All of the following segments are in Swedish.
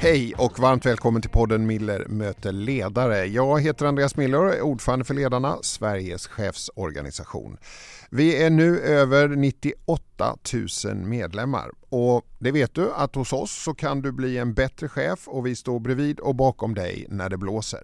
Hej och varmt välkommen till podden Miller möter ledare. Jag heter Andreas Miller och är ordförande för Ledarna, Sveriges chefsorganisation. Vi är nu över 98 000 medlemmar och det vet du att hos oss så kan du bli en bättre chef och vi står bredvid och bakom dig när det blåser.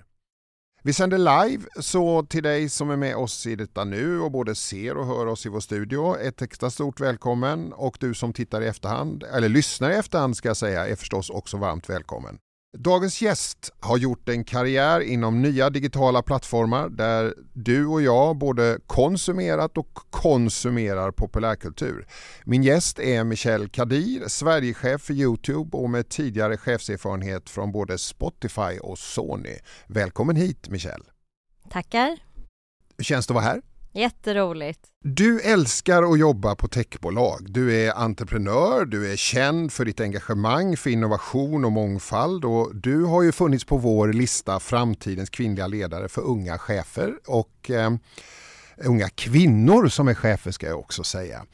Vi sänder live, så till dig som är med oss i detta nu och både ser och hör oss i vår studio, ett extra stort välkommen och du som tittar i efterhand, eller lyssnar i efterhand ska jag säga, är förstås också varmt välkommen. Dagens gäst har gjort en karriär inom nya digitala plattformar där du och jag både konsumerat och konsumerar populärkultur. Min gäst är Michel Kadir, Sverigechef för Youtube och med tidigare chefserfarenhet från både Spotify och Sony. Välkommen hit Michel! Tackar! Hur känns det att vara här? Jätteroligt. Du älskar att jobba på techbolag. Du är entreprenör, du är känd för ditt engagemang för innovation och mångfald och du har ju funnits på vår lista Framtidens kvinnliga ledare för unga chefer och eh, unga kvinnor som är chefer ska jag också säga.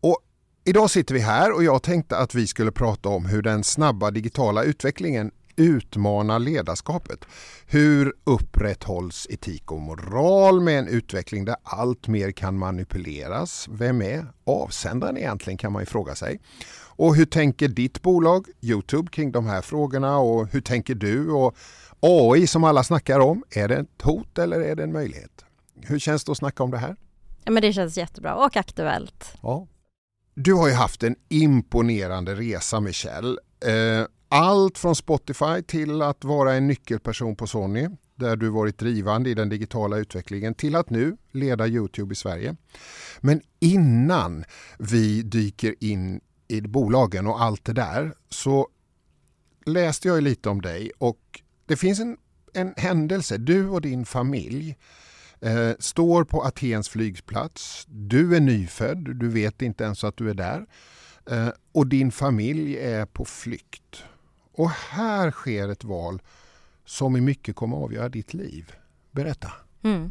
Och idag sitter vi här och jag tänkte att vi skulle prata om hur den snabba digitala utvecklingen utmanar ledarskapet. Hur upprätthålls etik och moral med en utveckling där allt mer kan manipuleras? Vem är avsändaren egentligen kan man ju fråga sig. Och hur tänker ditt bolag Youtube kring de här frågorna och hur tänker du? Och AI som alla snackar om, är det ett hot eller är det en möjlighet? Hur känns det att snacka om det här? Ja, men det känns jättebra och aktuellt. Ja. Du har ju haft en imponerande resa Michel. Eh, allt från Spotify till att vara en nyckelperson på Sony där du varit drivande i den digitala utvecklingen till att nu leda Youtube i Sverige. Men innan vi dyker in i bolagen och allt det där så läste jag lite om dig och det finns en, en händelse. Du och din familj eh, står på Atens flygplats. Du är nyfödd, du vet inte ens att du är där. Eh, och din familj är på flykt. Och här sker ett val som i mycket kommer att avgöra ditt liv. Berätta. Mm.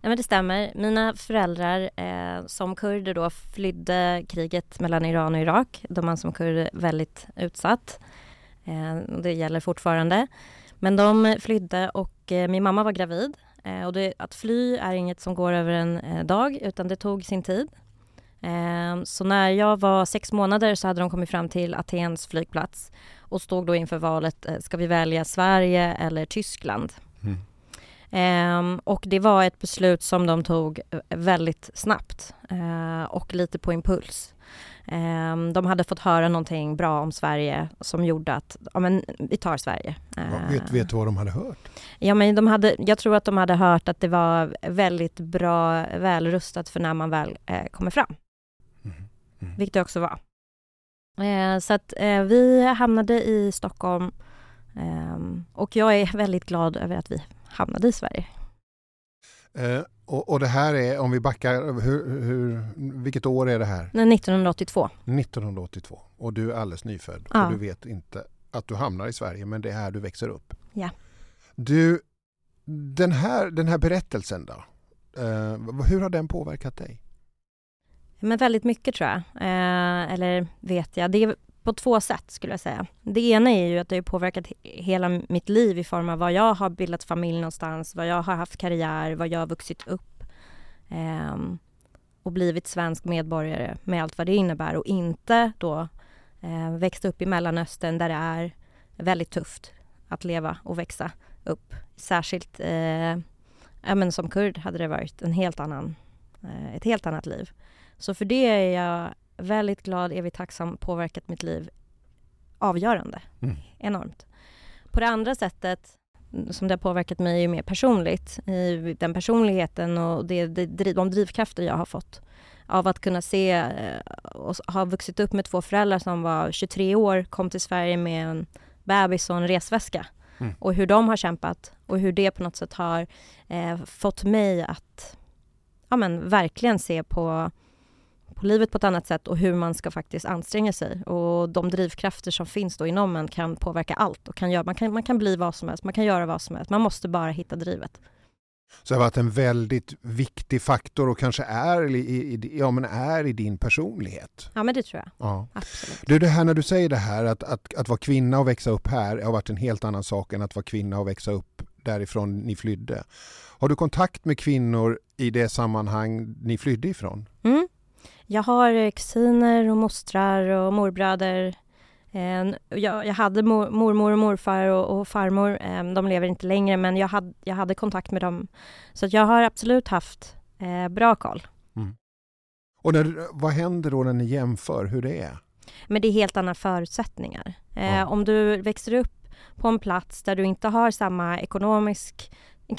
Ja, men det stämmer. Mina föräldrar eh, som kurder då flydde kriget mellan Iran och Irak. De är som kurd väldigt utsatt. Eh, det gäller fortfarande. Men de flydde och eh, min mamma var gravid. Eh, och det, att fly är inget som går över en eh, dag utan det tog sin tid. Eh, så när jag var sex månader så hade de kommit fram till Atens flygplats och stod då inför valet, eh, ska vi välja Sverige eller Tyskland? Mm. Um, och det var ett beslut som de tog eh, väldigt snabbt uh, och lite på impuls. Um, de hade fått höra någonting bra om Sverige som gjorde att, ja men vi tar Sverige. Uh, vet, vet du vad de hade hört? Ja men de hade, jag tror att de hade hört att det var väldigt bra, välrustat för när man väl uh, kommer fram. Mm. Vilket det också var. Eh, så att eh, vi hamnade i Stockholm eh, och jag är väldigt glad över att vi hamnade i Sverige. Eh, och, och, det här är, om vi backar, hur, hur, vilket år är det här? 1982. 1982 och du är alldeles nyfödd ja. och du vet inte att du hamnar i Sverige men det är här du växer upp. Ja. Du, den här, den här berättelsen då, eh, hur har den påverkat dig? Men väldigt mycket tror jag, eh, eller vet jag. Det är på två sätt skulle jag säga. Det ena är ju att det har påverkat hela mitt liv i form av vad jag har bildat familj någonstans, vad jag har haft karriär, vad jag har vuxit upp eh, och blivit svensk medborgare med allt vad det innebär och inte då eh, växt upp i Mellanöstern där det är väldigt tufft att leva och växa upp. Särskilt eh, ja, men som kurd hade det varit en helt annan, eh, ett helt annat liv. Så för det är jag väldigt glad, evigt tacksam, påverkat mitt liv avgörande. Mm. Enormt. På det andra sättet som det har påverkat mig är mer personligt. I den personligheten och det, det, de drivkrafter jag har fått av att kunna se eh, och ha vuxit upp med två föräldrar som var 23 år, kom till Sverige med en bebis och en resväska. Mm. Och hur de har kämpat och hur det på något sätt har eh, fått mig att ja, men, verkligen se på på livet på ett annat sätt och hur man ska faktiskt anstränga sig. Och de drivkrafter som finns då inom en kan påverka allt och kan göra, man, kan, man kan bli vad som helst, man kan göra vad som helst. Man måste bara hitta drivet. Så det har varit en väldigt viktig faktor och kanske är i, i, ja, men är i din personlighet. Ja men det tror jag. Ja. Absolut. Du, det här när du säger det här att, att, att vara kvinna och växa upp här har varit en helt annan sak än att vara kvinna och växa upp därifrån ni flydde. Har du kontakt med kvinnor i det sammanhang ni flydde ifrån? Mm. Jag har kusiner och mostrar och morbröder. Eh, jag, jag hade mor, mormor och morfar och, och farmor. Eh, de lever inte längre men jag hade, jag hade kontakt med dem. Så jag har absolut haft eh, bra koll. Och när, vad händer då när ni jämför hur det är? Men det är helt andra förutsättningar. Eh, Ja. Om du växer upp på en plats där du inte har samma ekonomisk,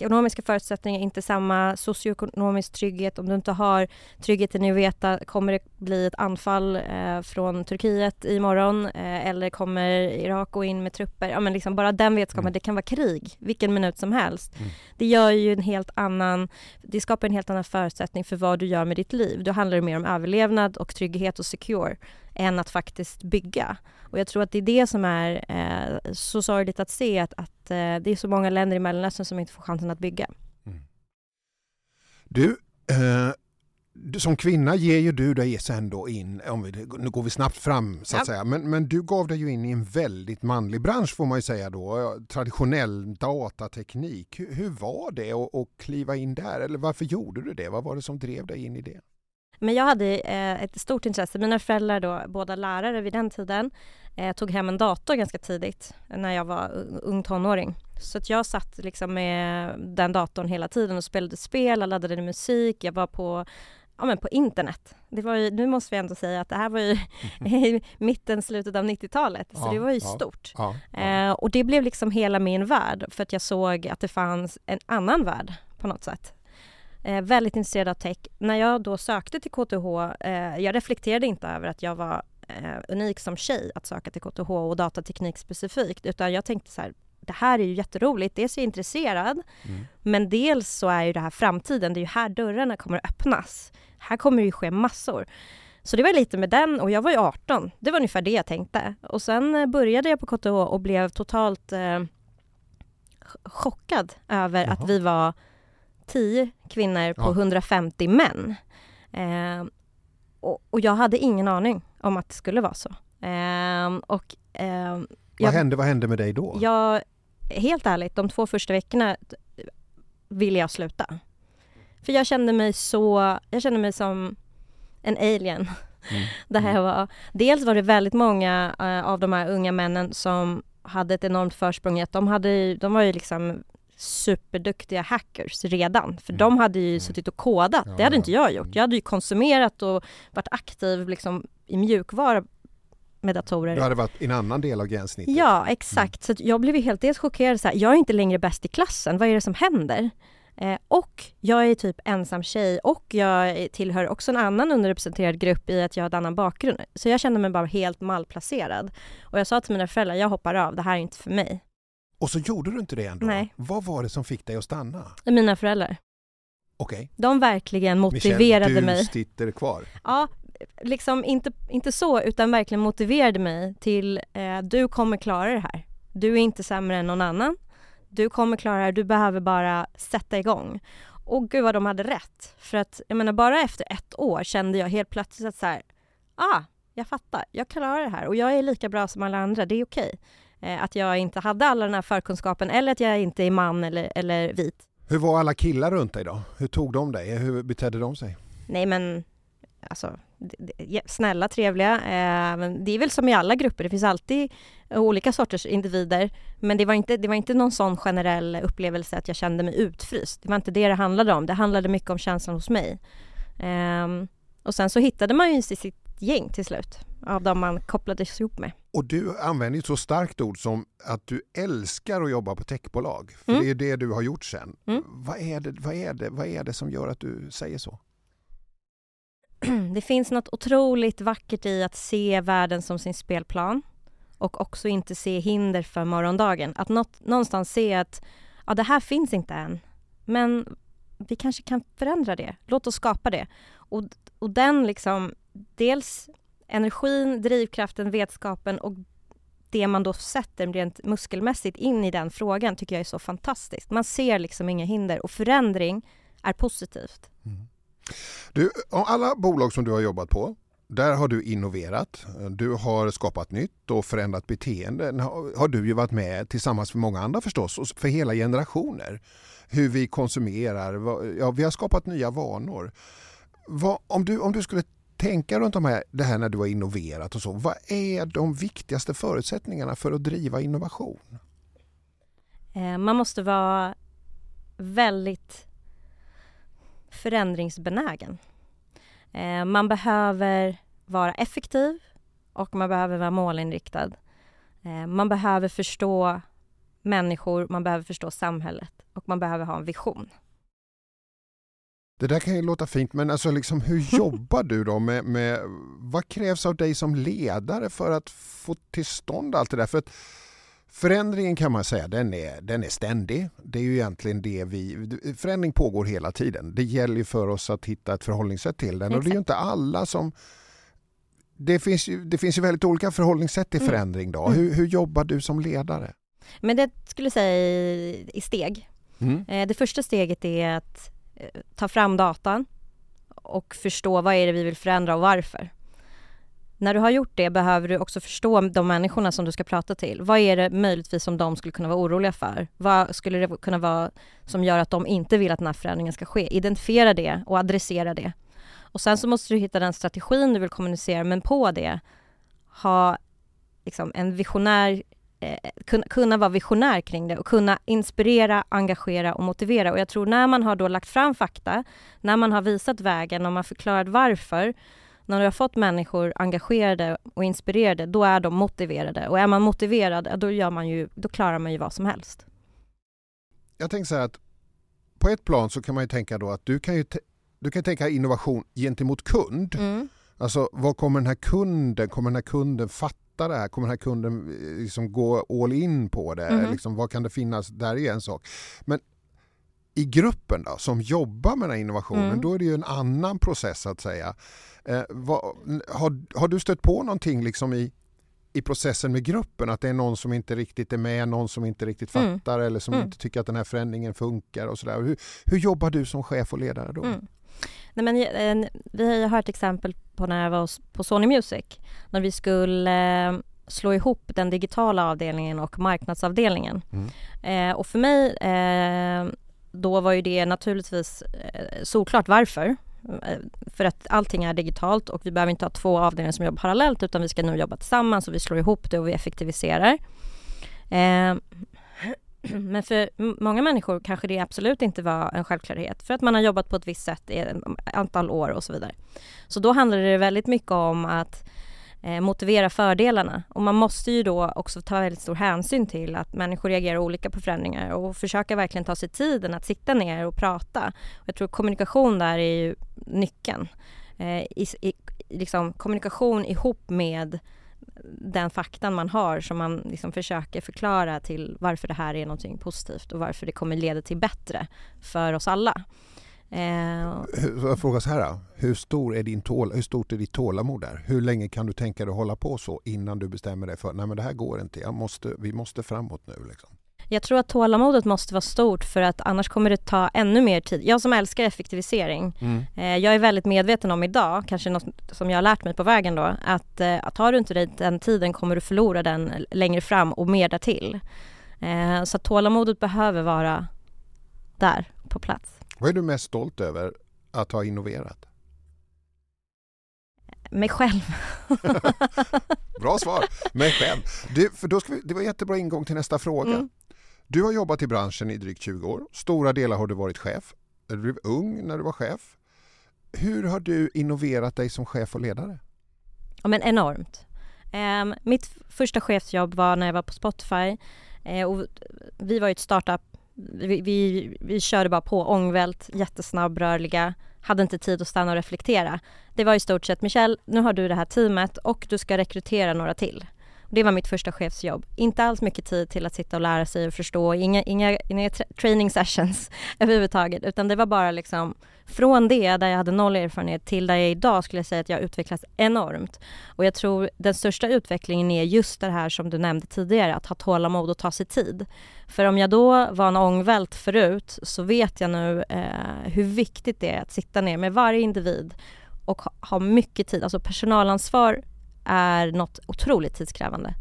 ekonomiska förutsättningar, inte samma socioekonomisk trygghet, om du inte har tryggheten i att veta kommer det bli ett anfall eh, från Turkiet imorgon eh, eller kommer Irak gå in med trupper? Ja, men liksom bara den vetskapen, Mm. det kan vara krig vilken minut som helst. Mm. Det gör ju en helt annan, det skapar en helt annan förutsättning för vad du gör med ditt liv. Då handlar det mer om överlevnad och trygghet och secure än att faktiskt bygga. Och jag tror att det är det som är eh, så sorgligt att se att, att eh, det är så många länder i Mellanöstern som inte får chansen att bygga. Du, eh, som kvinna ger ju du dig sen då in, om vi, nu går vi snabbt fram så att Ja. säga, men, men du gav dig ju in i en väldigt manlig bransch får man ju säga då, traditionell datateknik. Hur, hur var det att kliva in där eller varför gjorde du det? Vad var det som drev dig in i det? Men jag hade eh, ett stort intresse. Mina föräldrar då, båda lärare vid den tiden, eh, tog hem en dator ganska tidigt när jag var ung tonåring. Så att jag satt liksom med den datorn hela tiden och spelade spel, jag laddade musik, jag var på Ja men på internet. Det var ju, nu måste vi ändå säga att det här var ju i mitten, slutet av 90-talet. Så Ja, det var ju ja. stort. Ja, Eh, och det blev liksom hela min värld för att jag såg att det fanns en annan värld på något sätt. Eh, väldigt intresserad av tech. När jag då sökte till KTH, eh, jag reflekterade inte över att jag var eh, unik som tjej att söka till KTH och datateknik specifikt, utan jag tänkte så här, det här är ju jätteroligt, dels är jag intresserad, Mm. men dels så är ju det här framtiden, det är ju här dörrarna kommer att öppnas. Här kommer det ju ske massor. Så det var lite med den och jag var ju 18. Det var ungefär det jag tänkte. Och sen eh, började jag på KTH och blev totalt eh, ch- chockad över Jaha. att vi var 10 kvinnor på Ja. 150 män. Eh, och, och jag hade ingen aning om att det skulle vara så. Eh, och eh, Vad, jag- hände, vad hände med dig då? jag, helt ärligt, de två första veckorna t- ville jag sluta. För jag kände mig så, jag kände mig som en alien. Mm. Det här var, dels var det väldigt många eh, av de här unga männen som hade ett enormt försprång i att de, hade, de var ju liksom superduktiga hackers redan. För Mm. de hade ju Mm. suttit och kodat. Ja, det hade inte jag gjort. Mm. Jag hade ju konsumerat och varit aktiv liksom i mjukvara med datorer. Du hade varit i en annan del av gränssnittet? Ja, exakt. Så att jag blev helt dels chockerad. Så här, jag är inte längre bäst i klassen. Vad är det som händer? Eh, och jag är typ ensam tjej och jag tillhör också en annan underrepresenterad grupp i att jag har en annan bakgrund. Så jag kände mig bara helt malplacerad. Och jag sa till mina föräldrar, jag hoppar av, det här är inte för mig. Och så gjorde du inte det ändå? Nej. Vad var det som fick dig att stanna? Mina föräldrar, Okej, de verkligen motiverade Michelle, du mig. sitter kvar. Ja, liksom inte, inte så, utan verkligen motiverade mig till eh, du kommer klara det här. Du är inte sämre än någon annan. Du kommer klara det här, du behöver bara sätta igång. Och gud vad de hade rätt. För att jag menar bara efter ett år kände jag helt plötsligt att så här, ah, jag fattar, jag klarar det här och jag är lika bra som alla andra, det är okej. Eh, att jag inte hade alla den här förkunskapen eller att jag inte är man eller, eller vit. Hur var alla killar runt dig då? Hur tog de dig? Hur betedde de sig? Nej men, alltså, snälla, trevliga. Eh, det är väl som i alla grupper, det finns alltid olika sorters individer. Men det var, inte, det var inte någon sån generell upplevelse att jag kände mig utfryst. Det var inte det det handlade om. Det handlade mycket om känslan hos mig. Ehm, och sen så hittade man ju sitt gäng till slut, av de man kopplades ihop med. Och du använder ett så starkt ord som att du älskar att jobba på techbolag. För Mm. det är det du har gjort sen. Mm. Vad, är det, vad, är det, vad är det som gör att du säger så? det finns något otroligt vackert i att se världen som sin spelplan och också inte se hinder för morgondagen. Att något, någonstans se att ja, det här finns inte än, men vi kanske kan förändra det. Låt oss skapa det. Och, och den liksom, dels energin, drivkraften, vetskapen och det man då sätter rent muskelmässigt in i den frågan tycker jag är så fantastiskt. Man ser liksom inga hinder och förändring är positivt. Mm. Du, av alla bolag som du har jobbat på, där har du innoverat, du har skapat nytt och förändrat beteenden har du ju varit med tillsammans med många andra förstås, och för hela generationer. Hur vi konsumerar, ja, vi har skapat nya vanor. Vad, om, du, om du skulle tänka runt de här, det här när du har innoverat och så, vad är de viktigaste förutsättningarna för att driva innovation? Eh, man måste vara väldigt förändringsbenägen. Eh, man behöver vara effektiv och man behöver vara målinriktad. Eh, man behöver förstå människor, man behöver förstå samhället och man behöver ha en vision. Det där kan ju låta fint, men alltså liksom, hur jobbar du då med, med, vad krävs av dig som ledare för att få till stånd allt det där? För att förändringen kan man säga, den är, den är ständig. Det är ju egentligen det vi, förändring pågår hela tiden. Det gäller ju för oss att hitta ett förhållningssätt till den och det är ju inte alla som det finns, ju, det finns ju väldigt olika förhållningssätt till mm. förändring. Då. Mm. Hur, hur jobbar du som ledare? Men det skulle jag säga i steg. Mm. Eh, det första steget är att Eh, ta fram datan och förstå vad är det vi vill förändra och varför. När du har gjort det behöver du också förstå de människorna som du ska prata till. Vad är det möjligtvis som de skulle kunna vara oroliga för? Vad skulle det kunna vara som gör att de inte vill att den här förändringen ska ske? Identifiera det och adressera det. Och sen så måste du hitta den strategin du vill kommunicera, men på det ha liksom en visionär eh, kunna, vara visionär kring det och kunna inspirera, engagera och motivera. Och jag tror när man har då lagt fram fakta, när man har visat vägen och man förklarat varför, när du har fått människor engagerade och inspirerade, då är de motiverade. Och är man motiverad, då, gör man ju, då klarar man ju vad som helst. Jag tänker så här att på ett plan så kan man ju tänka då att du kan ju du kan tänka innovation gentemot kund. Mm. Alltså vad kommer den här kunden, kommer den här kunden fatta det här? Kommer den här kunden eh, liksom gå all in på det? Mm. Liksom, vad kan det finnas? Där är en sak. Men i gruppen då, som jobbar med den här innovationen, mm. då är det ju en annan process att säga. Eh, vad, har, har du stött på någonting liksom i, i processen med gruppen? Att det är någon som inte riktigt är med, någon som inte riktigt mm. fattar mm. eller som mm. inte tycker att den här förändringen funkar och sådär. Hur, hur jobbar du som chef och ledare då? Mm. Nej, men, eh, vi har hört exempel på när jag var på Sony Music. När vi skulle eh, slå ihop den digitala avdelningen och marknadsavdelningen. Mm. Eh, och för mig eh, då var ju det naturligtvis eh, såklart varför. För att allting är digitalt och vi behöver inte ha två avdelningar som jobbar parallellt utan vi ska nu jobba tillsammans och vi slår ihop det och vi effektiviserar. Men för många människor kanske det absolut inte var en självklarhet för att man har jobbat på ett visst sätt i ett antal år och så vidare. Så då handlar det väldigt mycket om att eh, motivera fördelarna och man måste ju då också ta väldigt stor hänsyn till att människor reagerar olika på förändringar och försöka verkligen ta sig tiden att sitta ner och prata. Och jag tror kommunikation där är ju nyckeln. Eh, i, i, liksom kommunikation ihop med den faktan man har som man liksom försöker förklara till varför det här är någonting positivt och varför det kommer leda till bättre för oss alla. Eh, jag frågar så här, hur, stor är din tål, hur stort är ditt tålamod där? Hur länge kan du tänka dig att hålla på så innan du bestämmer dig för nej men det här går inte, jag måste, vi måste framåt nu? Liksom. Jag tror att tålamodet måste vara stort för att annars kommer det ta ännu mer tid. Jag som älskar effektivisering, mm. eh, jag är väldigt medveten om idag, kanske något som jag har lärt mig på vägen då, att, eh, tar du inte dig den tiden kommer du förlora den längre fram och mer därtill. Eh, så tålamodet behöver vara där på plats. Vad är du mest stolt över att ha innoverat? Mig själv. Bra svar, mig själv. Du, för då ska vi, det var jättebra ingång till nästa fråga. Mm. Du har jobbat i branschen i drygt 20 år. Stora delar har du varit chef. Du blev ung när du var chef. Hur har du innoverat dig som chef och ledare? Ja, men enormt. Um, mitt första chefsjobb var när jag var på Spotify. Uh, och vi var ju ett startup. Vi, vi, vi körde bara på ångvält, jättesnabbrörliga, hade inte tid att stanna och reflektera. Det var i stort sett Michelle, nu har du det här teamet och du ska rekrytera några till. Det var mitt första chefsjobb. Inte alls mycket tid till att sitta och lära sig och förstå, inga, inga, inga training sessions överhuvudtaget, utan det var bara liksom från det, där jag hade noll erfarenhet, till där jag är idag skulle jag säga att jag utvecklats enormt. Och jag tror den största utvecklingen är just det här som du nämnde tidigare, att ha tålamod och ta sig tid. För om jag då var en ångvält förut så vet jag nu eh, hur viktigt det är att sitta ner med varje individ och ha, ha mycket tid. Alltså personalansvar är något otroligt tidskrävande.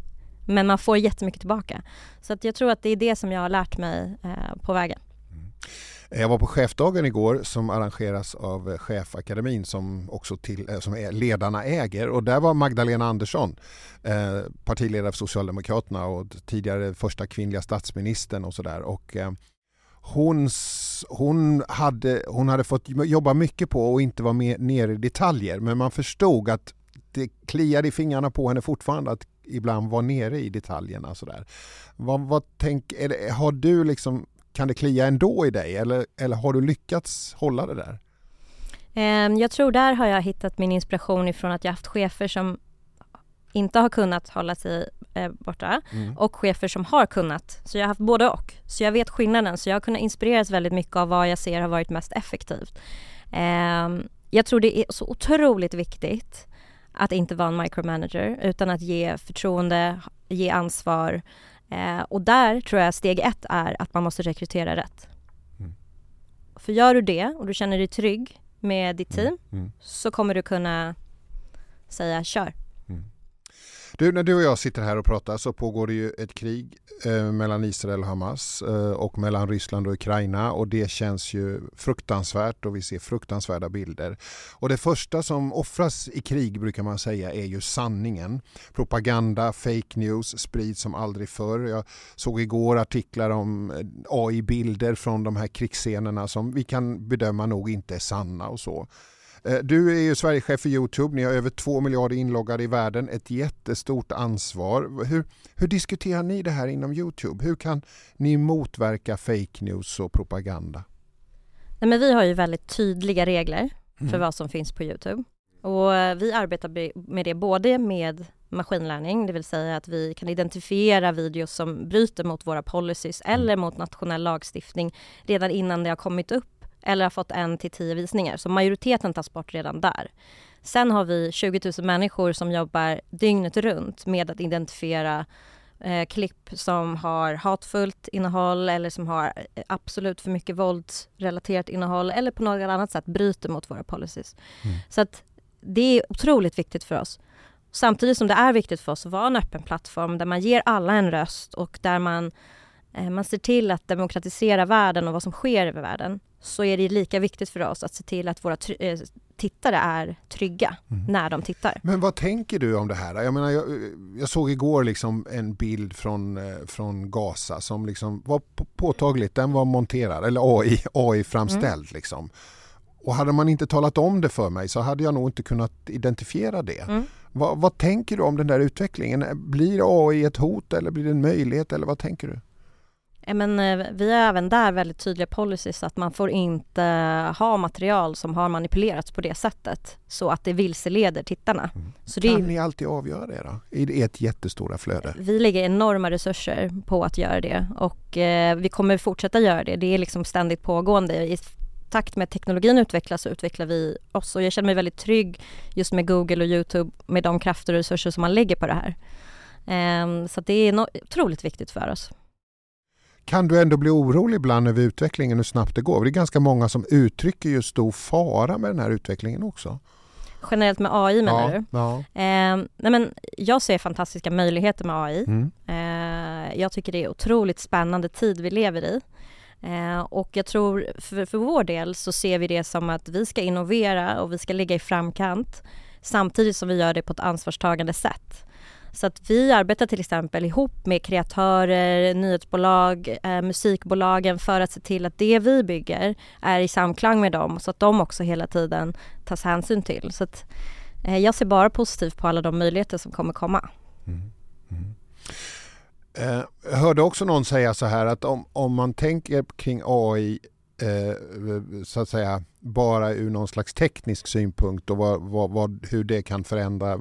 Men man får jättemycket tillbaka. Så att jag tror att det är det som jag har lärt mig eh, på vägen. Mm. Jag var på chefdagen igår som arrangeras av Chefakademin som också till, eh, som ledarna äger och där var Magdalena Andersson eh, partiledare för Socialdemokraterna och tidigare första kvinnliga statsministern och sådär. eh, hon, hon, hade, hon hade fått jobba mycket på att inte vara med nere i detaljer men man förstod att det kliade i fingrarna på henne fortfarande att ibland vara nere i detaljerna. Sådär. Vad, vad tänk, det, har du liksom, kan det klia ändå i dig eller, eller har du lyckats hålla det där? Ehm, jag tror där har jag hittat min inspiration ifrån att jag haft chefer som inte har kunnat hålla sig eh, borta mm. och chefer som har kunnat. Så jag har haft både och. Så jag vet skillnaden. Så jag har kunnat inspireras väldigt mycket av vad jag ser har varit mest effektivt. Eh, jag tror det är så otroligt viktigt att inte vara en micromanager utan att ge förtroende, ge ansvar. Eh, och där tror jag steg ett är att man måste rekrytera rätt. Mm. För gör du det och du känner dig trygg med ditt mm. team mm. så kommer du kunna säga kör. Du, när du och jag sitter här och pratar så pågår det ju ett krig eh, mellan Israel och Hamas eh, och mellan Ryssland och Ukraina och det känns ju fruktansvärt och vi ser fruktansvärda bilder. Och det första som offras i krig brukar man säga är ju sanningen. Propaganda, fake news sprids som aldrig förr. Jag såg igår artiklar om eh, AI-bilder från de här krigsscenerna som vi kan bedöma nog inte är sanna och så. Eh, du är ju Sverigechef för Youtube, ni har över två miljarder inloggade i världen, ett jättestort ansvar. Hur, hur diskuterar ni det här inom Youtube? Hur kan ni motverka fake news och propaganda? Nej, men vi har ju väldigt tydliga regler för mm. vad som finns på Youtube. Och eh, vi arbetar med det både med maskinlärning, det vill säga att vi kan identifiera videos som bryter mot våra policies mm. eller mot nationell lagstiftning redan innan det har kommit upp eller har fått en till tio visningar. Så majoriteten tas bort redan där. Sen har vi 20 000 människor som jobbar dygnet runt med att identifiera eh, klipp som har hatfullt innehåll eller som har eh, absolut för mycket våldsrelaterat innehåll eller på något annat sätt bryter mot våra policies. Mm. Så att det är otroligt viktigt för oss. Samtidigt som det är viktigt för oss att vara en öppen plattform där man ger alla en röst och där man, eh, man ser till att demokratisera världen och vad som sker över världen så är det lika viktigt för oss att se till att våra eh, tittare är trygga mm. när de tittar. Men vad tänker du om det här? Jag, menar, jag, jag såg igår liksom en bild från, eh, från Gaza som liksom var påtagligt, den var monterad eller AI, AI framställd. Mm. Liksom. Och hade man inte talat om det för mig så hade jag nog inte kunnat identifiera det. Mm. Vad, vad tänker du om den där utvecklingen? Blir AI ett hot eller blir det en möjlighet eller vad tänker du? Men, eh, vi har även där väldigt tydliga policies att man får inte ha material som har manipulerats på det sättet så att det vilseleder tittarna. Mm. Så kan det, ni alltid avgöra det då? I ert jättestora flöde? Vi lägger enorma resurser på att göra det och eh, vi kommer fortsätta göra det. Det är liksom ständigt pågående. I takt med att teknologin utvecklas så utvecklar vi oss och jag känner mig väldigt trygg just med Google och Youtube med de krafter och resurser som man lägger på det här. Eh, så det är no otroligt viktigt för oss. Kan du ändå bli orolig ibland över utvecklingen, hur snabbt det går? Det är ganska många som uttrycker ju stor fara med den här utvecklingen också. Generellt med AI menar ja, du? Ja. Eh, nej men jag ser fantastiska möjligheter med AI. Mm. Eh, jag tycker det är otroligt spännande tid vi lever i. Eh, och jag tror för, för vår del så ser vi det som att vi ska innovera och vi ska ligga i framkant samtidigt som vi gör det på ett ansvarstagande sätt. Så att vi arbetar till exempel ihop med kreatörer, nyhetsbolag, eh, musikbolagen för att se till att det vi bygger är i samklang med dem så att de också hela tiden tas hänsyn till. Så att, eh, jag ser bara positivt på alla de möjligheter som kommer komma. Mm. Mm. Eh, jag hörde också någon säga så här att om, om man tänker kring AI eh, så att säga bara ur någon slags teknisk synpunkt och vad, vad, vad, hur det kan förändra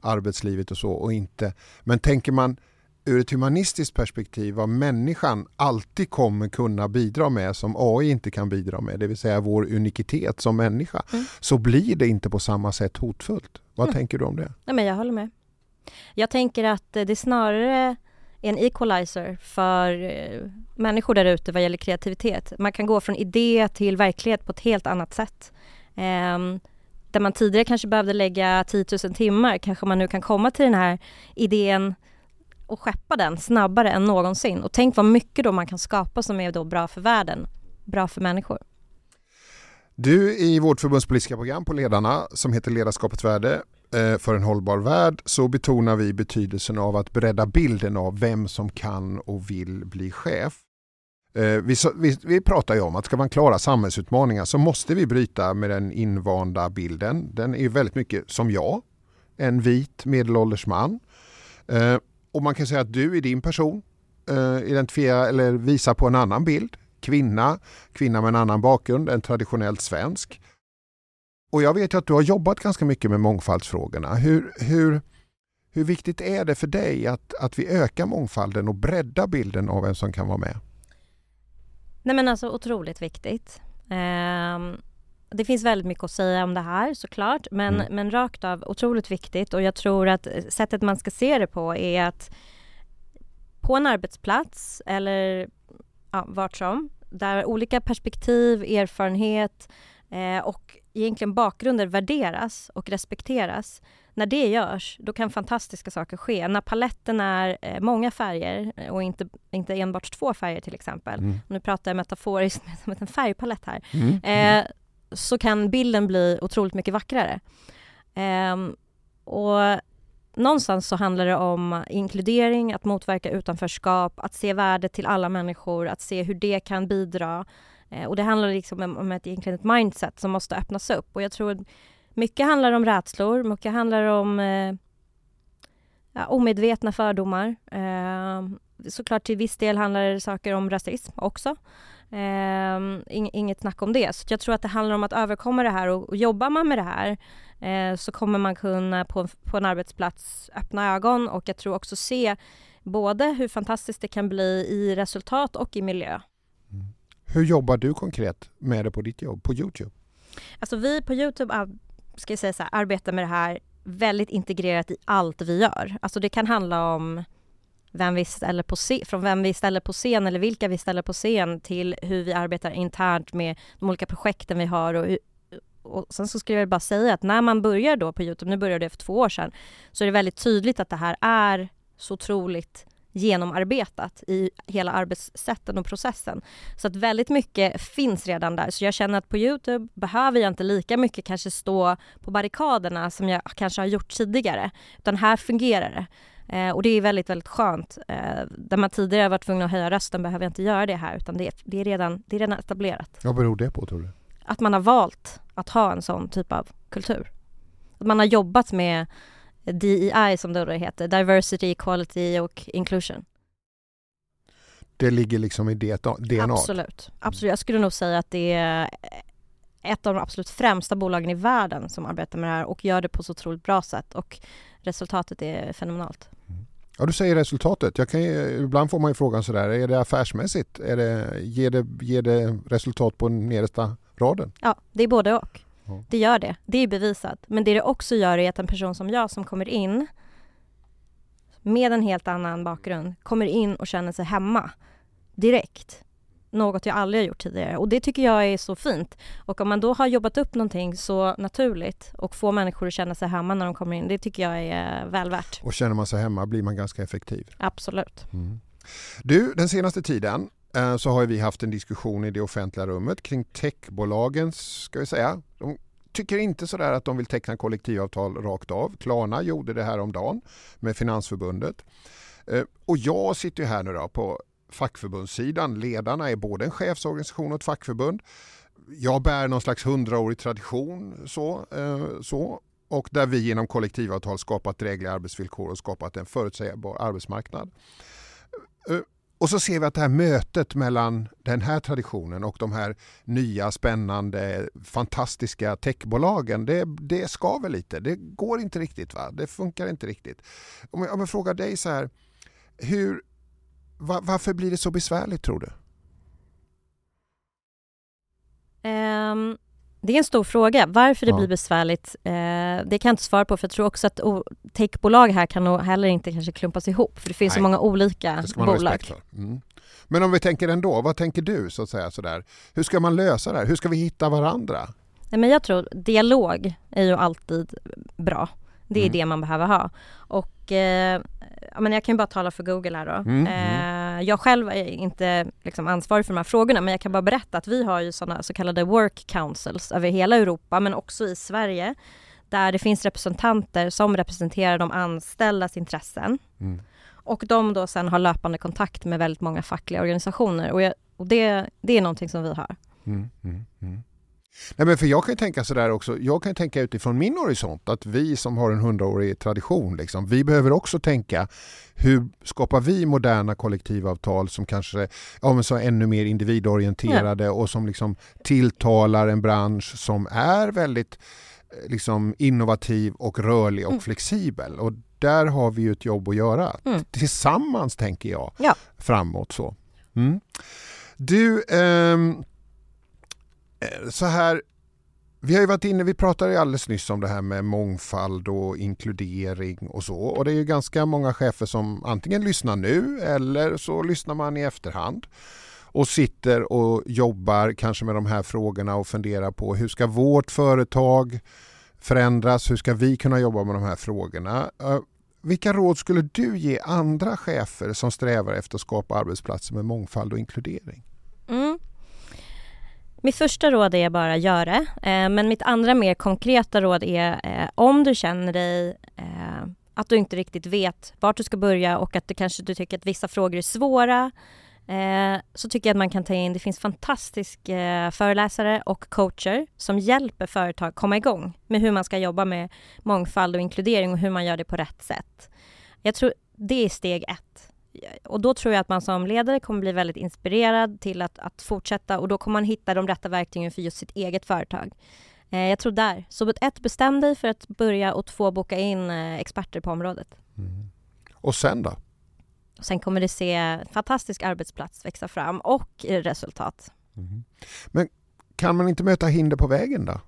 arbetslivet och så och inte. Men tänker man ur ett humanistiskt perspektiv vad människan alltid kommer kunna bidra med som AI inte kan bidra med, det vill säga vår unikitet som människa, mm. så blir det inte på samma sätt hotfullt. Vad mm. tänker du om det? Ja, men jag håller med. Jag tänker att det snarare en equalizer för eh, människor där ute vad gäller kreativitet. Man kan gå från idé till verklighet på ett helt annat sätt. Um, där man tidigare kanske behövde lägga 10 000 timmar kanske man nu kan komma till den här idén och skeppa den snabbare än någonsin. Och tänk vad mycket då man kan skapa som är då bra för världen, bra för människor. Du i vårt förbundspolitiska program på Ledarna som heter Ledarskapets värde Eh, för en hållbar värld så betonar vi betydelsen av att bredda bilden av vem som kan och vill bli chef. Eh, vi, vi, vi pratar ju om att ska man klara samhällsutmaningar så måste vi bryta med den invanda bilden. Den är väldigt mycket som jag, en vit medelålders man. Eh, och man kan säga att du i din person identifierar eller visar på en annan bild kvinna, kvinna med en annan bakgrund än traditionellt svensk. Och jag vet att du har jobbat ganska mycket med mångfaldsfrågorna. Hur, hur, hur viktigt är det för dig att, att vi ökar mångfalden och breddar bilden av vem som kan vara med? Nej men alltså otroligt viktigt. Um, det finns väldigt mycket att säga om det här såklart, men, mm. men rakt av otroligt viktigt och jag tror att sättet man ska se det på är att på en arbetsplats eller ja, vart som, där olika perspektiv, erfarenhet eh, och egentligen bakgrunder värderas och respekteras. När det görs, då kan fantastiska saker ske. När paletten är eh, många färger eh, och inte, inte enbart två färger till exempel. Mm. Nu pratar jag metaforiskt med en färgpalett här. Mm. Eh, så kan bilden bli otroligt mycket vackrare. Eh, och någonstans så handlar det om inkludering, att motverka utanförskap, att se värdet till alla människor, att se hur det kan bidra. Eh, och det handlar liksom om ett, egentligen ett mindset som måste öppnas upp. Och jag tror mycket handlar om rädslor, mycket handlar om eh, ja, omedvetna fördomar. Eh, såklart till viss del handlar det saker om rasism också. Eh, inget snack om det. Så jag tror att det handlar om att överkomma det här och, och jobbar man med det här eh, så kommer man kunna på, på en arbetsplats öppna ögon och jag tror också se både hur fantastiskt det kan bli i resultat och i miljö. Hur jobbar du konkret med det på ditt jobb, på Youtube? Alltså vi på Youtube ska jag säga så här, arbetar med det här väldigt integrerat i allt vi gör. Alltså det kan handla om vem vi ställer på scen, från vem vi ställer på scen eller vilka vi ställer på scen till hur vi arbetar internt med de olika projekten vi har och, och sen så skulle jag bara säga att när man börjar då på Youtube, nu började det för två år sedan, så är det väldigt tydligt att det här är så otroligt genomarbetat i hela arbetssätten och processen. Så att väldigt mycket finns redan där. Så jag känner att på Youtube behöver jag inte lika mycket kanske stå på barrikaderna som jag kanske har gjort tidigare. Utan här fungerar det. Eh, och det är väldigt, väldigt skönt. Eh, där man tidigare varit tvungen att höja rösten behöver jag inte göra det här utan det, det, är, redan, det är redan etablerat. Vad beror det på tror du? Att man har valt att ha en sån typ av kultur. Att man har jobbat med DEI som det då heter, Diversity, Equality och Inclusion. Det ligger liksom i DNA? Absolut. Absolut. Jag skulle nog säga att det är ett av de absolut främsta bolagen i världen som arbetar med det här och gör det på så otroligt bra sätt och resultatet är fenomenalt. Mm. Ja, du säger resultatet. Jag kan, ibland får man ju frågan sådär, är det affärsmässigt? Är det, ger, det, ger det resultat på nedersta raden? Ja, det är både och. Ja. Det gör det. Det är bevisat. Men det det också gör är att en person som jag som kommer in med en helt annan bakgrund kommer in och känner sig hemma direkt något jag aldrig har gjort tidigare och det tycker jag är så fint. Och om man då har jobbat upp någonting så naturligt och får människor att känna sig hemma när de kommer in, det tycker jag är väl värt. Och känner man sig hemma blir man ganska effektiv. Absolut. Mm. Du, den senaste tiden Eh, så har vi haft en diskussion i det offentliga rummet kring techbolagens, ska vi säga, de tycker inte sådär att de vill teckna kollektivavtal rakt av. Klarna gjorde det här om dagen med Finansförbundet. Eh, och jag sitter ju här nu då på fackförbundssidan. Ledarna är både en chefsorganisation och ett fackförbund. Jag bär någon slags hundraårig tradition så, eh, så och där vi genom kollektivavtal skapat drägliga arbetsvillkor och skapat en förutsägbar arbetsmarknad. Och så ser vi att det här mötet mellan den här traditionen och de här nya spännande fantastiska techbolagen det, det skaver lite. Det går inte riktigt. va? Det funkar inte riktigt. Om jag, om jag frågar dig så här, hur, va, varför blir det så besvärligt tror du? Um, det är en stor fråga. Varför det Ja. blir besvärligt, eh, det kan jag inte svara på för jag tror också att o- techbolag här kan nog heller inte kanske klumpas ihop för det finns så Nej. många olika bolag. Mm. Men om vi tänker ändå, vad tänker du? så att säga sådär? Hur ska man lösa det här? Hur ska vi hitta varandra? Nej, men jag tror dialog är ju alltid bra. Det är Mm. det man behöver ha. Och eh, ja, men jag kan ju bara tala för Google här då. Mm, Eh, jag själv är inte liksom, ansvarig för de här frågorna men jag kan bara berätta att vi har ju sådana så kallade work councils över hela Europa men också i Sverige där det finns representanter som representerar de anställdas intressen Mm. och de då sen har löpande kontakt med väldigt många fackliga organisationer och, jag, och det, det är någonting som vi har. Mm, mm, mm. Nej, men för jag kan ju tänka sådär också, jag kan tänka utifrån min horisont att vi som har en hundraårig tradition, liksom, vi behöver också tänka hur skapar vi moderna kollektivavtal som kanske ja, men så är ännu mer individorienterade och som liksom tilltalar en bransch som är väldigt eh, liksom, innovativ och rörlig och Mm. flexibel. Och där har vi ju ett jobb att göra Mm. tillsammans tänker jag Ja. framåt. så. Mm. Du, ehm, eh, Eh, så här, vi har ju varit inne, vi pratade ju alldeles nyss om det här med mångfald och inkludering och så och det är ju ganska många chefer som antingen lyssnar nu eller så lyssnar man i efterhand och sitter och jobbar kanske med de här frågorna och funderar på hur ska vårt företag förändras, hur ska vi kunna jobba med de här frågorna? Eh, vilka råd skulle du ge andra chefer som strävar efter att skapa arbetsplatser med mångfald och inkludering? Mm. Mitt första råd är bara gör det. Eh, men mitt andra mer konkreta råd är eh, om du känner dig eh, att du inte riktigt vet vart du ska börja och att du kanske du tycker att vissa frågor är svåra eh, så tycker jag att man kan ta in, det finns fantastiska eh, föreläsare och coacher som hjälper företag komma igång med hur man ska jobba med mångfald och inkludering och hur man gör det på rätt sätt. Jag tror det är steg ett. Och då tror jag att man som ledare kommer bli väldigt inspirerad till att, att fortsätta och då kommer man hitta de rätta verktygen för just sitt eget företag. Eh, jag tror där. Så ett, bestäm dig för att börja och två, boka in eh, experter på området. Och sen då? Och sen kommer det se en fantastisk arbetsplats växa fram och eh, resultat. Men kan man inte möta hinder på vägen då?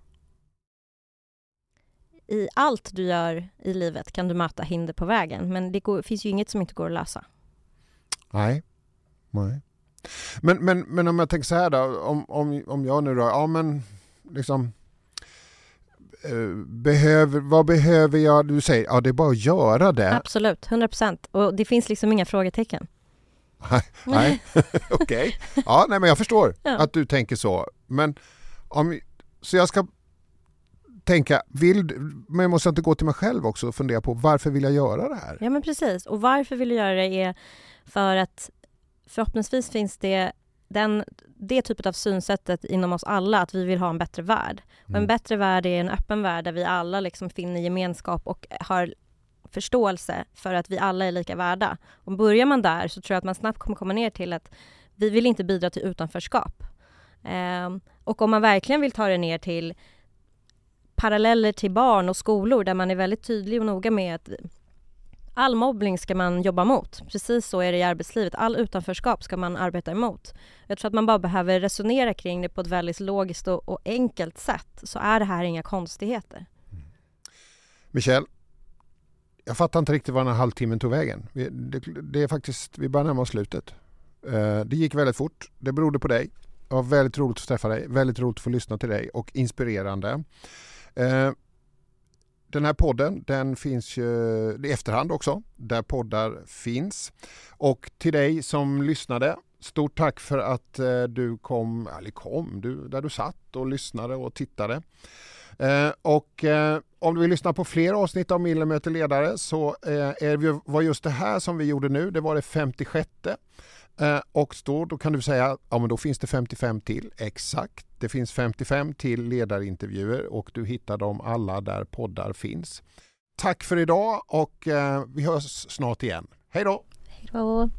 I allt du gör i livet kan du möta hinder på vägen men det går, finns ju inget som inte går att lösa. Nej. Nej. Men, men, men om jag tänker så här då, om, om, om jag nu då, ja men liksom eh, Behöver, vad behöver jag? Du säger ja det är bara att göra det. Absolut, 100 procent. Och det finns liksom inga frågetecken. Nej, okej. Ja, nej men jag förstår Ja. att du tänker så. Men om, så jag ska tänka, vill, men jag måste inte gå till mig själv också och fundera på varför vill jag göra det här? Ja men precis. Och varför vill du göra det är för att förhoppningsvis finns det den, det typet av synsättet inom oss alla att vi vill ha en bättre värld. Och en Mm. bättre värld är en öppen värld där vi alla liksom finner gemenskap och har förståelse för att vi alla är lika värda. Och börjar man där så tror jag att man snabbt kommer komma ner till att vi vill inte bidra till utanförskap. Ehm, och om man verkligen vill ta det ner till paralleller till barn och skolor där man är väldigt tydlig och noga med att all mobbning ska man jobba mot. Precis så är det i arbetslivet. All utanförskap ska man arbeta emot. Jag tror att man bara behöver resonera kring det på ett väldigt logiskt och, och enkelt sätt så är det här inga konstigheter. Mm. Michel, jag fattar inte riktigt var den här halvtimmen tog vägen. Vi, det, det är faktiskt, vi börjar närma oss slutet. Uh, det gick väldigt fort. Det berodde på dig. Det var väldigt roligt att träffa dig, väldigt roligt att få lyssna till dig och inspirerande. Eh, den här podden den finns ju i efterhand också, där poddar finns. Och till dig som lyssnade, stort tack för att eh, du kom, eller kom, du, där du satt och lyssnade och tittade. Eh, och eh, om du vill lyssna på fler avsnitt av Miller möter ledare så eh, är vi, var just det här som vi gjorde nu, det var det 56. Eh, och då, då kan du säga, ja men då finns det 55 till. Exakt, det finns 55 till ledarintervjuer och du hittar dem alla där poddar finns. Tack för idag och eh, vi hörs snart igen. Hej då! Hej då!